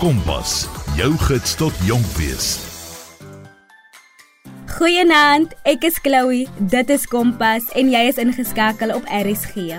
Kompas, jou gids tot jonk wees. Goeienaand, ek is Chloe. Dit is Kompas en jy is ingeskakel op RSG.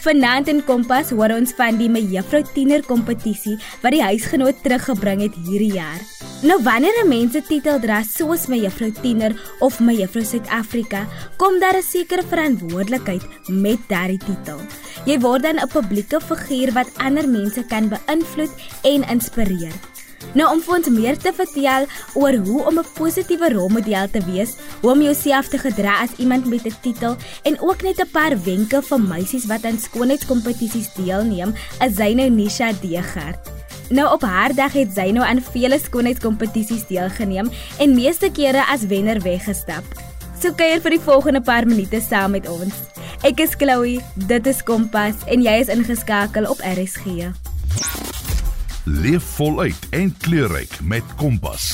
Vanaand in Kompas hoor ons van die Mevrou Tiener kompetisie wat die huisgenoot teruggebring het hierdie jaar. Nou wanneer 'n mens 'n titel dra soos Mevrou Tiener of Mevrou Suid-Afrika, kom daar 'n sekere verantwoordelikheid met daardie titel. Jy word dan 'n publieke figuur wat ander mense kan beïnvloed en inspireer. Nou om vir ons meer te vertel oor hoe om 'n positiewe rolmodel te wees, hoe om jouself te gedra as iemand met 'n titel en ook net 'n paar wenke vir meisies wat aan skoonheidskompetisies deelneem, is sy nou Nisha Degert. Nou op haar dag het sy nou aan vele skoonheidskompetisies deelgeneem en meeste kere as wenner weggestap. So kuier vir die volgende paar minute saam met ons. Ek is Chloe, dit is Kompas en jy is ingeskakel op RSG. Leef voluit en kleurryk met Kompas.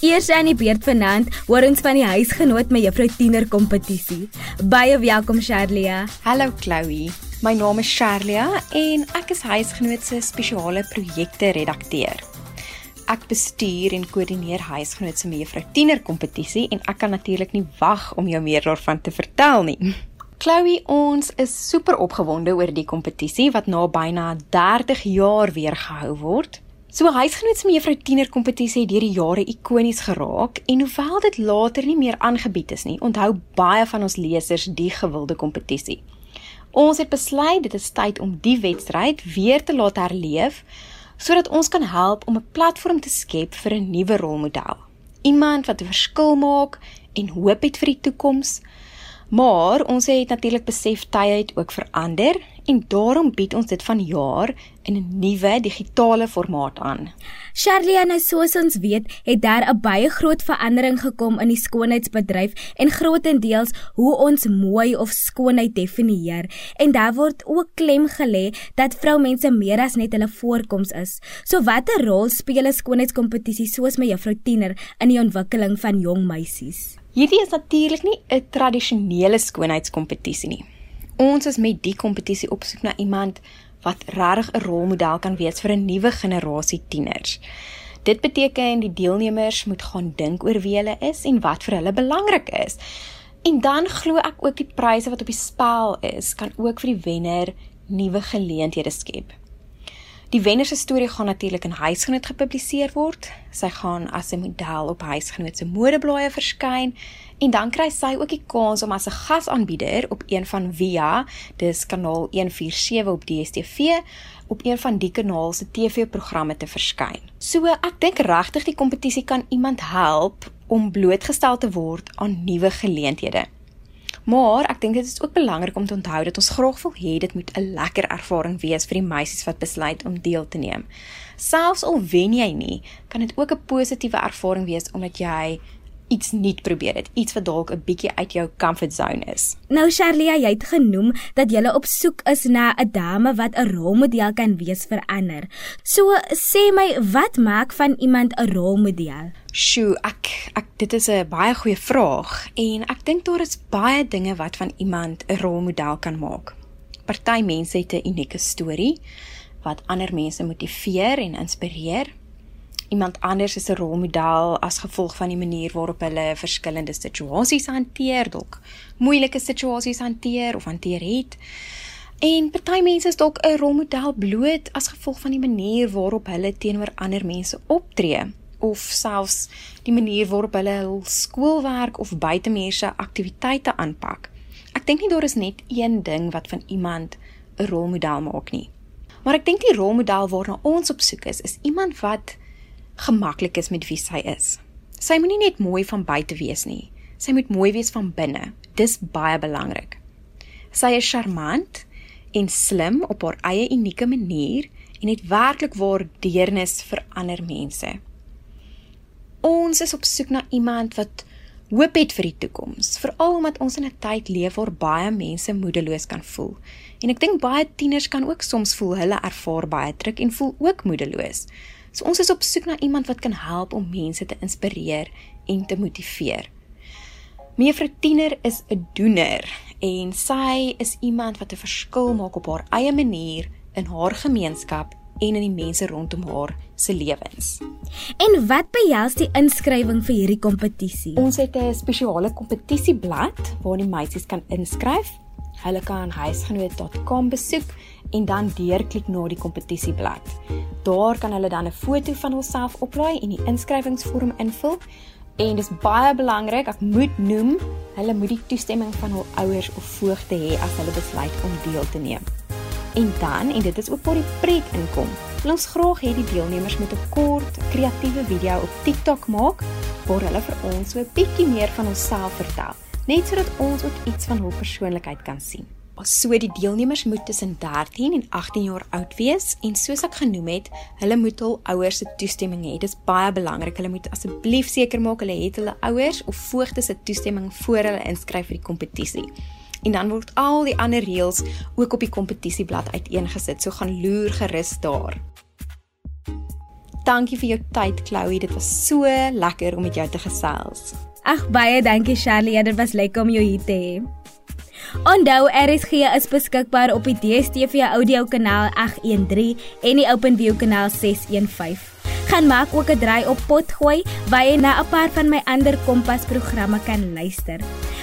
Eers aan die beurt vanaand hoor ons van die huisgenoot met juffrou Tiener kompetisie. Baie welkom Sharlia. Hallo Chloe. My naam is Sharlia en ek is huisgenoot se spesiale projekte redakteur. Ek bestuur en koördineer huisgenoot se mevrou Tiener kompetisie en ek kan natuurlik nie wag om jou meer daarvan te vertel nie. Chloe, ons is super opgewonde oor die kompetisie wat na byna 30 jaar weer gehou word. So huisgenoot se mevrou tiener kompetisie het deur die jare ikonies geraak en hoewel dit later nie meer aangebied is nie, onthou baie van ons lesers die gewilde kompetisie. Ons het besluit dit is tyd om die wedstryd weer te laat herleef sodat ons kan help om 'n platform te skep vir 'n nuwe rolmodel. Iemand wat 'n verskil maak en hoop het vir die toekoms. Maar ons het natuurlik besef tye het ook verander en daarom bied ons dit vanjaar in 'n nuwe digitale formaat aan. Charlie, nou soos ons weet, het daar 'n baie groot verandering gekom in die skoonheidsbedryf en grootendeels hoe ons mooi of skoonheid definieer. En daar word ook klem gelê dat vroumense meer as net hulle voorkoms is. So watter rol speel 'n skoonheidskompetisie soos my juffrou Tiener in die ontwikkeling van jong meisies? Hierdie is natuurlik nie 'n tradisionele skoonheidskompetisie nie. Ons is met die kompetisie op soek na iemand wat regtig 'n rolmodel kan wees vir 'n nuwe generasie tieners. Dit beteken die deelnemers moet gaan dink oor wie hulle is en wat vir hulle belangrik is. En dan glo ek ook die pryse wat op die spel is, kan ook vir die wenner nuwe geleenthede skep. Die wenner se storie gaan natuurlik in Huisgenoot gepubliseer word. Sy gaan as 'n model op Huisgenoot se modeblaaie verskyn en dan kry sy ook die kans om as 'n gasaanbieder op een van Via, dis kanaal 147 op DStv, op een van die kanaal se TV-programme te verskyn. So ek dink regtig die kompetisie kan iemand help om blootgestel te word aan nuwe geleenthede. Maar ek dink dit is ook belangrik om te onthou dat ons graag wil hê dit moet 'n lekker ervaring wees vir die meisies wat besluit om deel te neem. Selfs al wen jy nie, kan dit ook 'n positiewe ervaring wees omdat jy iets nuut probeer het, iets wat dalk 'n bietjie uit jou comfort zone is. Nou Charlia, jy het genoem dat jy op soek is na 'n dame wat 'n rolmodel kan wees vir ander. So sê my, wat maak van iemand 'n rolmodel? Sjoe, ek ek dit is 'n baie goeie vraag en ek dink daar is baie dinge wat van iemand 'n rolmodel kan maak. Party mense het 'n unieke storie wat ander mense motiveer en inspireer iemand anders is 'n rolmodel as gevolg van die manier waarop hulle verskillende situasies hanteer, dalk moeilike situasies hanteer of hanteer het. En party mense is dalk 'n rolmodel bloot as gevolg van die manier waarop hulle teenoor ander mense optree of selfs die manier waarop hulle hul skoolwerk of buitemuurse aktiwiteite aanpak. Ek dink nie daar is net een ding wat van iemand 'n rolmodel maak nie. Maar ek dink die rolmodel waarna ons op soek is, is iemand wat gemaklik is met wie sy is. Sy moenie net mooi van buite wees nie. Sy moet mooi wees van binne. Dis baie belangrik. Sy is charmant en slim op haar eie unieke manier en het werklik waar deernis vir ander mense. Ons is op soek na iemand wat hoop het vir die toekoms, veral omdat ons in 'n tyd leef waar baie mense moedeloos kan voel. En ek dink baie tieners kan ook soms voel hulle ervaar baie druk en voel ook moedeloos. So ons is op soek na iemand wat kan help om mense te inspireer en te motiveer. Mevrou Tiener is 'n doener en sy is iemand wat 'n verskil maak op haar eie manier in haar gemeenskap en in die mense rondom haar se lewens. En wat behels die inskrywing vir hierdie kompetisie? Ons het 'n spesiale kompetisieblad waar die meisies kan inskryf. Hulle kan huisgenoot.com besoek en dan deurklik na die kompetisieblad. Daar kan hulle dan 'n foto van hulself oplaai en die inskrywingsvorm invul. En dis baie belangrik, ek moet noem, hulle moet die toestemming van hul ouers of voogte hê as hulle besluit om deel te neem. En dan, en dit is ook waar die preek inkom. Ons graag hê die deelnemers moet 'n kort, kreatiewe video op TikTok maak waar hulle vir ons so 'n bietjie meer van hulself vertel, net sodat ons ook iets van hul persoonlikheid kan sien. So die deelnemers moet tussen 13 en 18 jaar oud wees en soos ek genoem het, hulle moet hul ouers se toestemming hê. Dit is baie belangrik. Hulle moet asseblief seker maak hulle het hulle ouers of voogte se toestemming voor hulle inskryf vir die kompetisie en dan word al die ander reëls ook op die kompetisieblad uiteengesit. So gaan loer gerus daar. Dankie vir jou tyd, Chloe. Dit was so lekker om met jou te gesels. Ag baie dankie Charlie, dit was lekker om jou hier te hê. Onthou RSG is beskikbaar op die DStv audio kanaal 813 en die OpenView kanaal 615. Gaan maak ook 'n draai op Potgooi waar jy na 'n paar van my ander Kompas programme kan luister.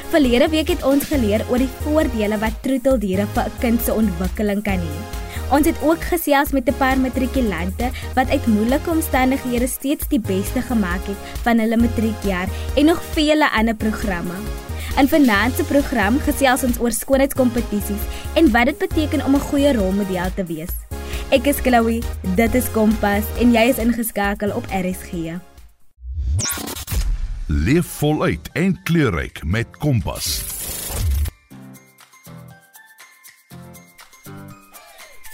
Verlede week het ons geleer oor die voordele wat troeteldiere vir 'n kind se ontwikkeling kan hê. Ons het ook gesels met 'n paar matrikulante wat uit moeilike omstandighede steeds die beste gemaak het van hulle matriekjaar en nog vele ander programme. In vanaand se program gesels ons oor skoonheidskompetisies en wat dit beteken om 'n goeie rolmodel te wees. Ek is Chloe, dit is Kompas en jy is ingeskakel op RSG. Leef voluit en kleurryk met Kompas.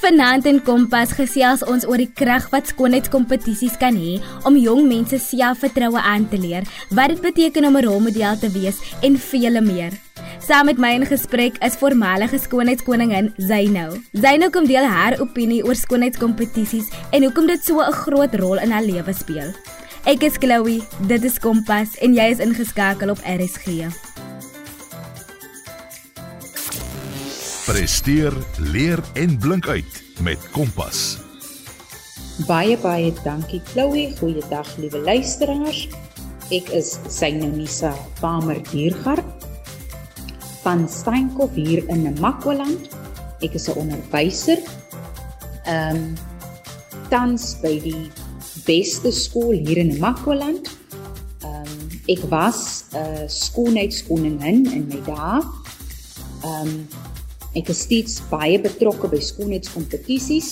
Vanaand in Kompas gesels ons oor die krag wat skoonheidskompetisies kan hê om jong mense selfvertroue aan te leer, wat dit beteken om 'n rolmodel te wees en vele meer. Saam met my in gesprek is voormalige skoonheidskoningin Zeynou. Zeynou kom deel haar opinie oor skoonheidskompetisies en hoekom dit so 'n groot rol in haar lewe speel. Ek is Chloe, dit is Kompas en jy is ingeskakel op RSG. Presteer, leer en blink uit met Kompas. Baie baie dankie Chloe. Goeiedag liewe luisteraars. Ek is Synonisa Palmer Diergard van Steenkop hier in Namakwaland. Ek is 'n onderwyser. Ehm um, tans by die beste skool hier in Makwaland. Ehm um, ek was 'n uh, skoonheidskoningin in my dae. Ehm um, ek is steeds baie betrokke by skoonheidskompetisies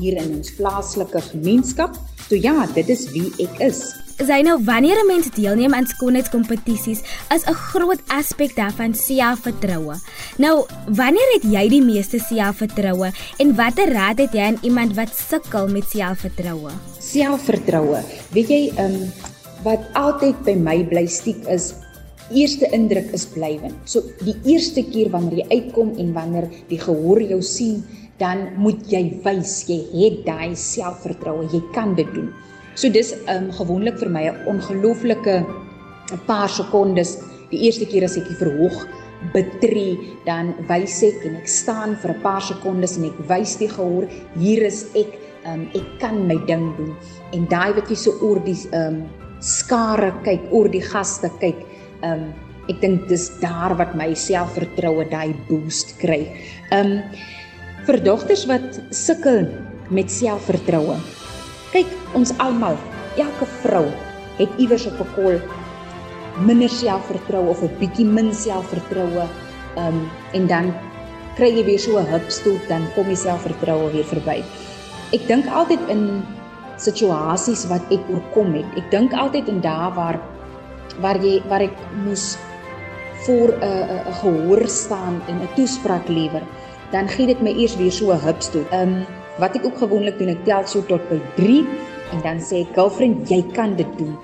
hier in ons plaaslike gemeenskap. So ja, dit is wie ek is. Sy nou wanneer 'n mens deelneem aan skoonheidskompetisies is 'n groot aspek daarvan selfvertroue. Nou, wanneer het jy die meeste selfvertroue en watter raad het jy aan iemand wat sukkel met selfvertroue? Selfvertroue. Weet jy, ehm um, wat altyd by my bly stiek is Eerste indruk is blywend. So die eerste keer wanneer jy uitkom en wanneer die gehoor jou sien, dan moet jy wys jy het daai selfvertroue, jy kan dit doen. So dis um gewoonlik vir my 'n ongelooflike 'n paar sekondes. Die eerste keer as ek die verhoog betree, dan wys ek en ek staan vir 'n paar sekondes en ek wys die gehoor, hier is ek, um ek kan my ding doen. En daai wat jy so oor die um skare kyk, oor die gaste kyk, um ek dink dis daar wat my selfvertroue daai boost kry. Um vir dogters wat sukkel met selfvertroue Kyk, ons almal, elke vrou het iewers op 'n kol minder selfvertroue of 'n bietjie min selfvertroue. Ehm um, en dan kry jy weer so 'n hupstoot dan kom jy selfvertroue weer verby. Ek dink altyd in situasies wat ek oorkom het. Ek dink altyd in dae waar waar jy waar ek moes voor 'n 'n 'n gehoor staan en 'n toespraak lewer, dan gee dit my eers weer so 'n hupstoot. Ehm um, wat ek ook gewoonlik doen, ek tel so tot by 3 en dan sê ek, "Girlfriend, jy kan dit doen."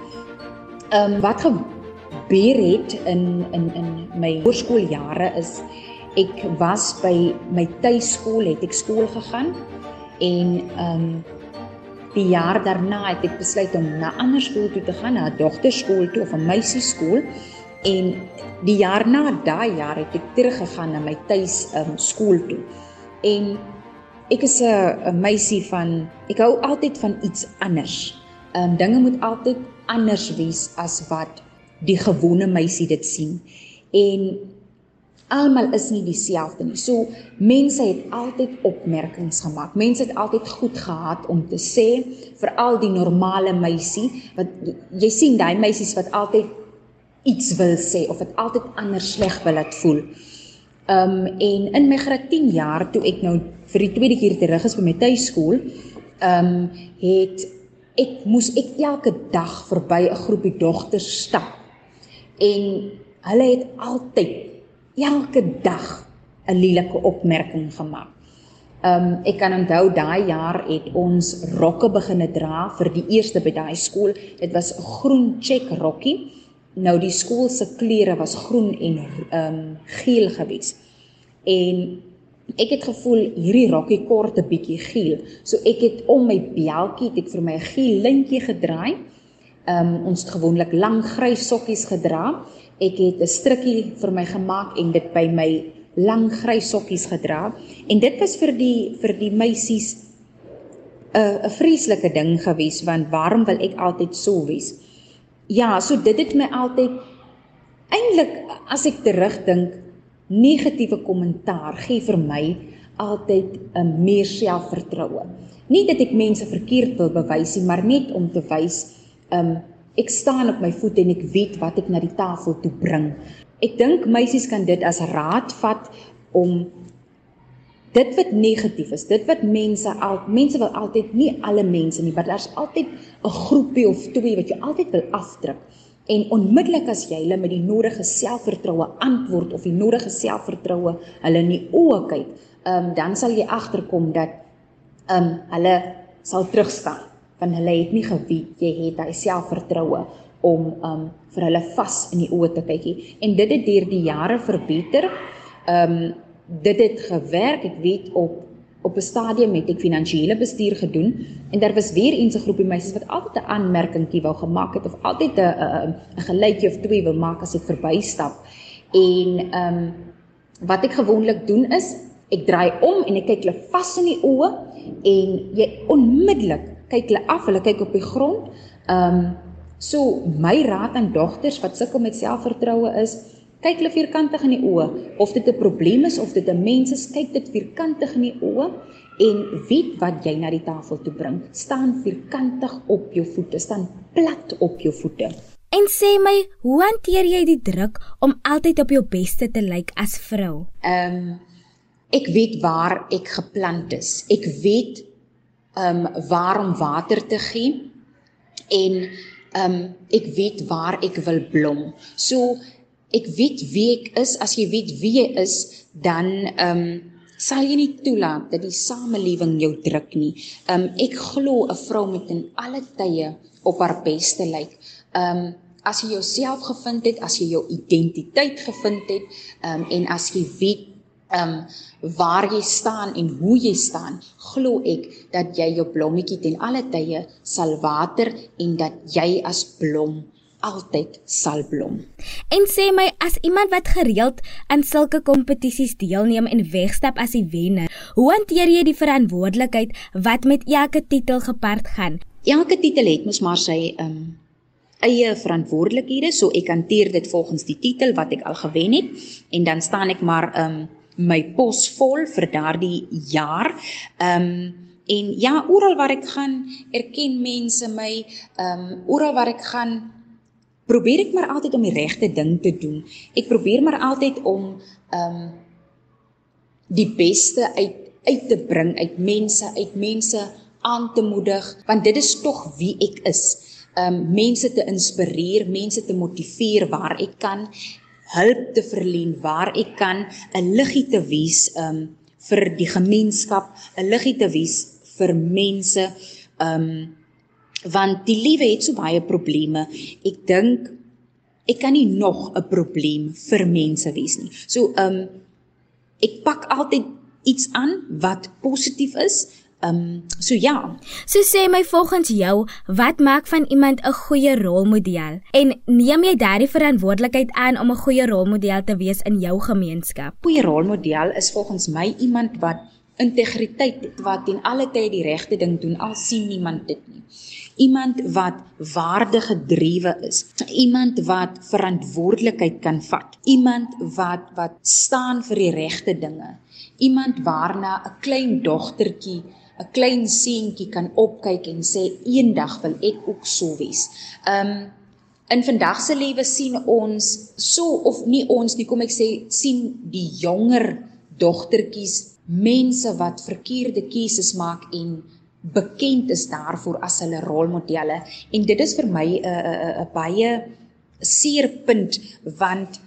Ehm um, wat gebeur het in in in my hoërskooljare is ek was by my tuiskool, het ek skool gegaan en ehm um, die jaar daarna het ek besluit om na ander skool toe te gaan, na 'n dogterskool toe of 'n meisieskool en die jaar na daai jaar het ek teruggegaan na my tuis ehm um, skool toe. En ek is 'n meisie van ek hou altyd van iets anders. Ehm um, dinge moet altyd anders wees as wat die gewone meisie dit sien. En almal is nie dieselfde nie. So mense het altyd opmerkings gemaak. Mense het altyd goed gehad om te sê veral die normale meisie wat jy sien daai meisies wat altyd iets wil sê of dit altyd anders sleg wil laat voel. Um en in my graad 10 jaar toe ek nou vir die tweede keer terug is by my tuiskool, um het ek moes ek elke dag verby 'n groepie dogters stap. En hulle het altyd elke dag 'n lelike opmerking gemaak. Um ek kan onthou daai jaar het ons rokke begine dra vir die eerste by daai skool. Dit was groen check rokkie. Nou die skool se kleure was groen en um geel gewees. En ek het gevoel hierdie rokkie kort 'n bietjie geel. So ek het om my beltjie het ek vir my 'n geel lintjie gedraai. Um ons gewoonlik lang grys sokkies gedra Ek het 'n strikkie vir my gemaak en dit by my lang grys sokkies gedra en dit was vir die vir die meisies 'n 'n vreeslike ding gewees want waarom wil ek altyd so wees? Ja, so dit het my altyd eintlik as ek terugdink negatiewe kommentaar gee vir my altyd 'n meer selfvertroue. Nie dat ek mense verkeerd wil bewys nie, maar net om te wys um Ek staan op my voete en ek weet wat ek na die tafel toe bring. Ek dink meisies kan dit as raad vat om dit wat negatief is, dit wat mense al mense wil altyd nie alle mense nie, maar daar's altyd 'n groepie of twee wat jy altyd wil afdruk. En onmiddellik as jy hulle met die nodige selfvertroue antwoord of die nodige selfvertroue hulle in die oë kyk, um, dan sal jy agterkom dat um hulle sal terugstaan want hulle het nie geweet jy het daai selfvertroue om um vir hulle vas in die oë te kykie en dit het deur die jare verbeter. Um dit het gewerk. Ek weet op op 'n stadium het ek finansiële bestuur gedoen en daar was weer eens 'n groepie meisies wat altyd 'n aanmerkingie wou gemaak het of altyd 'n 'n geluidjie of twee wil maak as ek verbystap. En um wat ek gewoonlik doen is ek draai om en ek kyk hulle vas in die oë en jy onmiddellik kyk hulle af, hulle kyk op die grond. Ehm um, so my raad aan dogters wat sukkel met selfvertroue is, kyk hulle vierkantig in die oë of dit 'n probleem is of dit 'n mens is, kyk dit vierkantig in die oë en weet wat jy na die tafel toe bring. Staan vierkantig op jou voete, staan plat op jou voete. En sê my, hoe hanteer jy die druk om altyd op jou beste te lyk as vrou? Ehm um, ek weet waar ek geplant is. Ek weet um waar om water te gee en um ek weet waar ek wil blom. So ek weet wie ek is. As jy weet wie jy is, dan um sal jy nie toelaat dat die samelewing jou druk nie. Um ek glo 'n vrou moet in alle tye op haar beste lyk. Um as jy jouself gevind het, as jy jou identiteit gevind het, um en as jy weet ehm um, waar jy staan en hoe jy staan, glo ek dat jy jou blommetjie ten alle tye sal water en dat jy as blom altyd sal blom. En sê my as iemand wat gereeld aan sulke kompetisies deelneem en wegstap as die wenner, hoe hanteer jy die verantwoordelikheid wat met elke titel gepaard gaan? Elke titel het mos maar sy ehm um, eie verantwoordelikhede, so ek hanteer dit volgens die titel wat ek al gewen het en dan staan ek maar ehm um, my pos vol vir daardie jaar. Ehm um, en ja, oral waar ek gaan, erken mense my. Ehm um, oral waar ek gaan, probeer ek maar altyd om die regte ding te doen. Ek probeer maar altyd om ehm um, die beste uit uit te bring uit mense, uit mense aan te moedig, want dit is tog wie ek is. Um mense te inspireer, mense te motiveer waar ek kan hulp te verleen waar ek kan 'n liggie te wees um vir die gemeenskap, 'n liggie te wees vir mense um want die liewe het so baie probleme. Ek dink ek kan nie nog 'n probleem vir mense wees nie. So um ek pak altyd iets aan wat positief is Ehm um, so ja. So sê my volgens jou, wat maak van iemand 'n goeie rolmodel? En neem jy daardie verantwoordelikheid aan om 'n goeie rolmodel te wees in jou gemeenskap? Goeie rolmodel is volgens my iemand wat integriteit wat ten alle tye die regte ding doen al sien niemand dit nie. Iemand wat waardegedrewe is, iemand wat verantwoordelikheid kan vat, iemand wat wat staan vir die regte dinge, iemand waarna 'n klein dogtertjie 'n klein seentjie kan opkyk en sê eendag wil ek ook so wees. Um in vandag se lewe sien ons so of nie ons nie kom ek sê sien die jonger dogtertjies mense wat verkeerde keuses maak en bekend is daarvoor as hulle rolmodelle en dit is vir my 'n 'n 'n baie seer punt want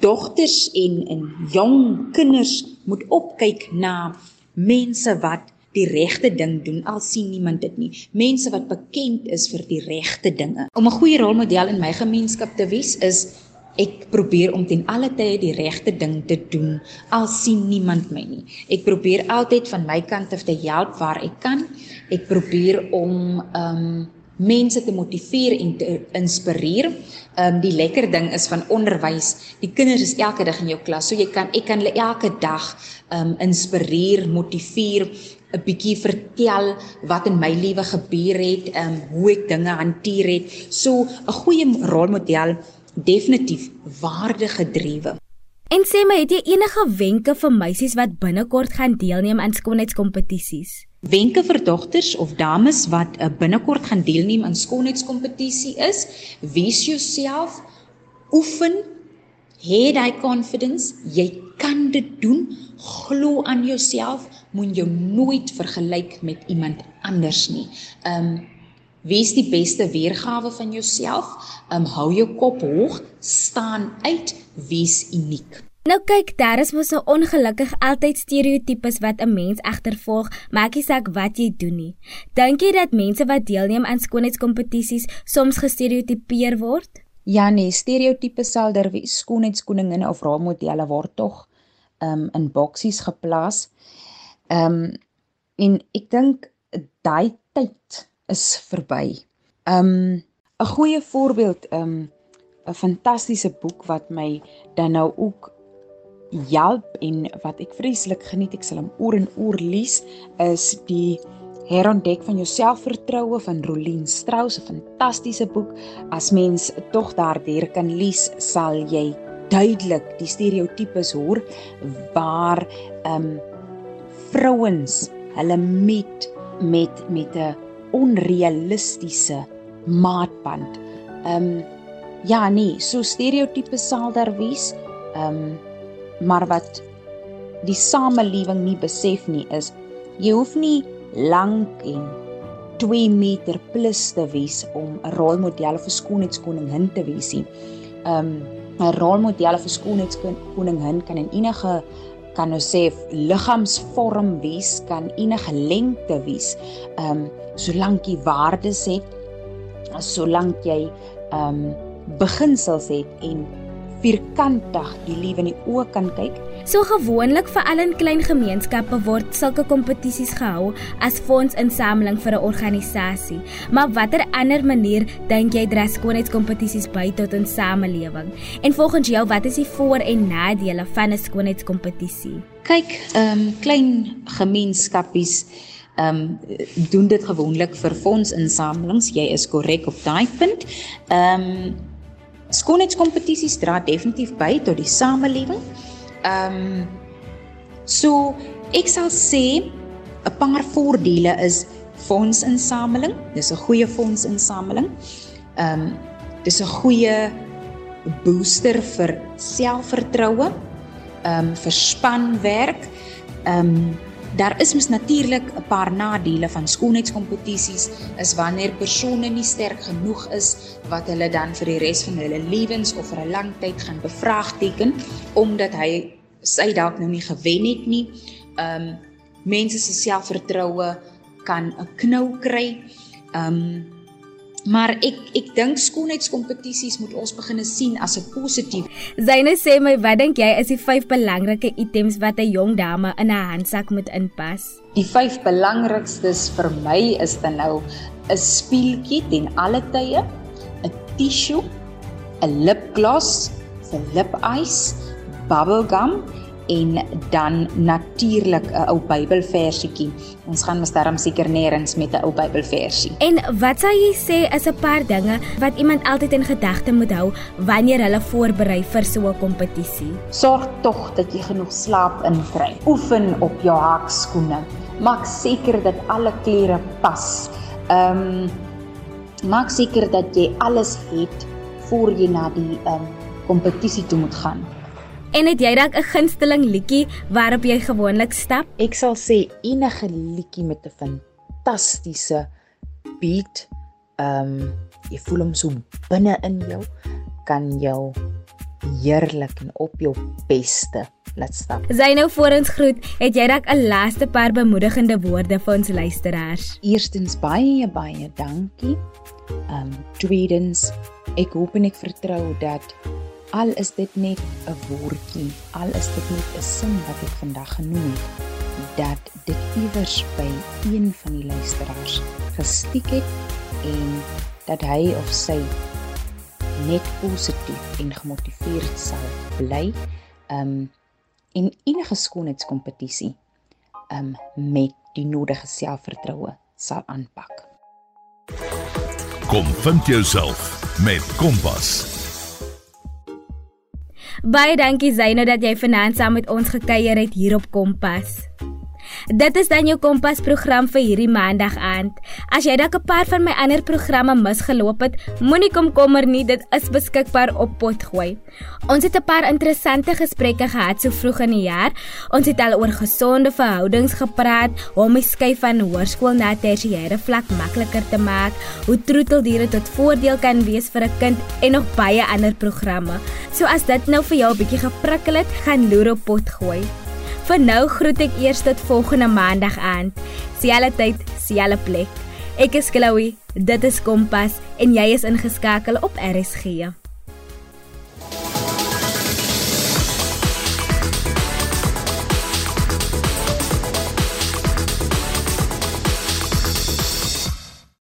dogters en en jong kinders moet opkyk na mense wat die regte ding doen al sien niemand dit nie mense wat bekend is vir die regte dinge om 'n goeie rolmodel in my gemeenskap te wees is Ek probeer om ten alle tye die regte ding te doen al sien niemand my nie. Ek probeer altyd van my kant af te help waar ek kan. Ek probeer om um mense te motiveer en te inspireer. Um die lekker ding is van onderwys. Die kinders is elke dag in jou klas, so jy kan ek kan hulle elke dag um inspireer, motiveer, 'n bietjie vertel wat in my lewe gebeur het, um hoe ek dinge hanteer het. So 'n goeie rolmodel definitief waardegedrewe. En sê my, het jy enige wenke vir meisies wat binnekort gaan deelneem aan skoonheidskompetisies? Wenke vir dogters of dames wat uh, binnekort gaan deelneem aan skoonheidskompetisie is: wees jouself, oefen, hê daai confidence, jy kan dit doen, glo aan jouself, moet jou nooit vergelyk met iemand anders nie. Um Wees die beste weergawe van jouself. Um hou jou kop hoog, staan uit, wees uniek. Nou kyk, daar is mos so ongelukkig altyd stereotypes wat 'n mens agtervolg, maakie saak wat jy doen nie. Dink jy dat mense wat deelneem aan skoonheidskompetisies soms gestereotipeer word? Ja nee, stereotypes sal daar wees. Skoonheidskoningin of rolmodelle word tog um in boksies geplaas. Um en ek dink daai tyd is verby. Um 'n goeie voorbeeld, um 'n fantastiese boek wat my dan nou ook help en wat ek vreeslik geniet, ek sal hom oor en oor lees, is die Herontdek van jou selfvertroue van Rolien Strauss, 'n fantastiese boek. As mens tog daardeur kan lees, sal jy duidelik die stereotypes hoor waar ehm um, vrouens hulle met met met 'n onrealistiese maatband. Ehm um, ja nee, so stereotype sal daar wees. Ehm um, maar wat die samelewing nie besef nie is jy hoef nie lank en 2 meter plus te wees om 'n rolmodel vir skoonheidskoningin te wees nie. Ehm um, 'n rolmodel vir skoonheidskoningin kan in enige kan nou sê liggaamsvorm wees, kan enige lengte wees. Ehm um, solank jy waardes het, solank jy ehm um, beginsels het en vierkantig die lewe in die oë kan kyk. So gewoonlik vir al in klein gemeenskappe word sulke kompetisies gehou as fondsinsameling vir 'n organisasie. Maar watter ander manier dink jy dra skoonheidskompetisies by tot ons samelewing? En volgens jou, wat is die voor- en nadele van 'n skoonheidskompetisie? Kyk, ehm um, klein gemeenskappies ehm um, doen dit gewoonlik vir fondsinsamelings. Jy is korrek op daai punt. Ehm um, skoonheidskompetisies dra definitief by tot die samelewing. Ehm um, so ek sal sê 'n paar voordele is fondsinsameling. Dis 'n goeie fondsinsameling. Ehm um, dis 'n goeie booster vir selfvertroue, ehm um, vir spanwerk. Ehm um, Daar is mos natuurlik 'n paar nadele van skoonheidskompetisies is wanneer persone nie sterk genoeg is wat hulle dan vir die res van hulle lewens of vir 'n lang tyd gaan bevraagteken omdat hy sy dalk nou nie gewen het nie. Um, mense se selfvertroue kan 'n knou kry. Um, Maar ek ek dink skoonheidskompetisies moet ons begine sien as 'n positief. Zyne sê my, wat dink jy is die vyf belangrike items wat 'n jong dame in 'n handsak moet inpas? Die vyf belangrikstes vir my is dan nou 'n speeltjie ten alle tye, 'n tissue, 'n lipgloss, 'n lip ice, bubble gum en dan natuurlik 'n ou Bybelversietjie. Ons gaan mos daarom seker nêrens met 'n ou Bybelversie. En wat sal jy sê is 'n paar dinge wat iemand altyd in gedagte moet hou wanneer hulle voorberei vir so 'n kompetisie? Sorg tog dat jy genoeg slaap inkry. Oefen op jou hakskoene. Maak seker dat alle klere pas. Ehm um, maak seker dat jy alles het voor jy na die ehm um, kompetisie toe moet gaan. En het jy dalk 'n gunsteling liedjie waarop jy gewoonlik stap? Ek sal sê enige liedjie met 'n fantastiese beat. Ehm um, jy voel hom so binne in jou kan jou heerlik en op jou beste laat stap. Sy nou voor ons groet, het jy dalk 'n laaste paar bemoedigende woorde vir ons luisteraars? Eerstens baie baie dankie. Ehm um, tweedens ek hoop en ek vertrou dat al is dit net 'n woordjie, al is dit net 'n sin wat ek vandag genoem het, dat dit iewers by een van die luisteraars gestiek het en dat hy of sy net positief en gemotiveerd sal bly. Um en enige skoonheidskompetisie um met die nodige selfvertroue sal aanpak. Kom vind jouself met Kompas. Baie dankie Zeyno dat jy vanaand saam met ons gekuier het hier op Kompas. Dit is dan jou Kompas program vir hierdie maandag aand. As jy dalk 'n paar van my ander programme misgeloop het, moenie komkommer nie, dit is beskikbaar op Potgooi. Ons het 'n paar interessante gesprekke gehad so vroeg in die jaar. Ons het al oor gesonde verhoudings gepraat, hoe om die skuif van hoërskool na tersiêre vlak makliker te maak, hoe troeteldiere tot voordeel kan wees vir 'n kind en nog baie ander programme. So as dit nou vir jou 'n bietjie geprikkel het, gaan loer op Potgooi. Vir nou groet ek eers tot volgende maandag aan. Siale tyd, siale plek. Ek is Chloe, dit is Kompas en jy is ingeskakel op RSG.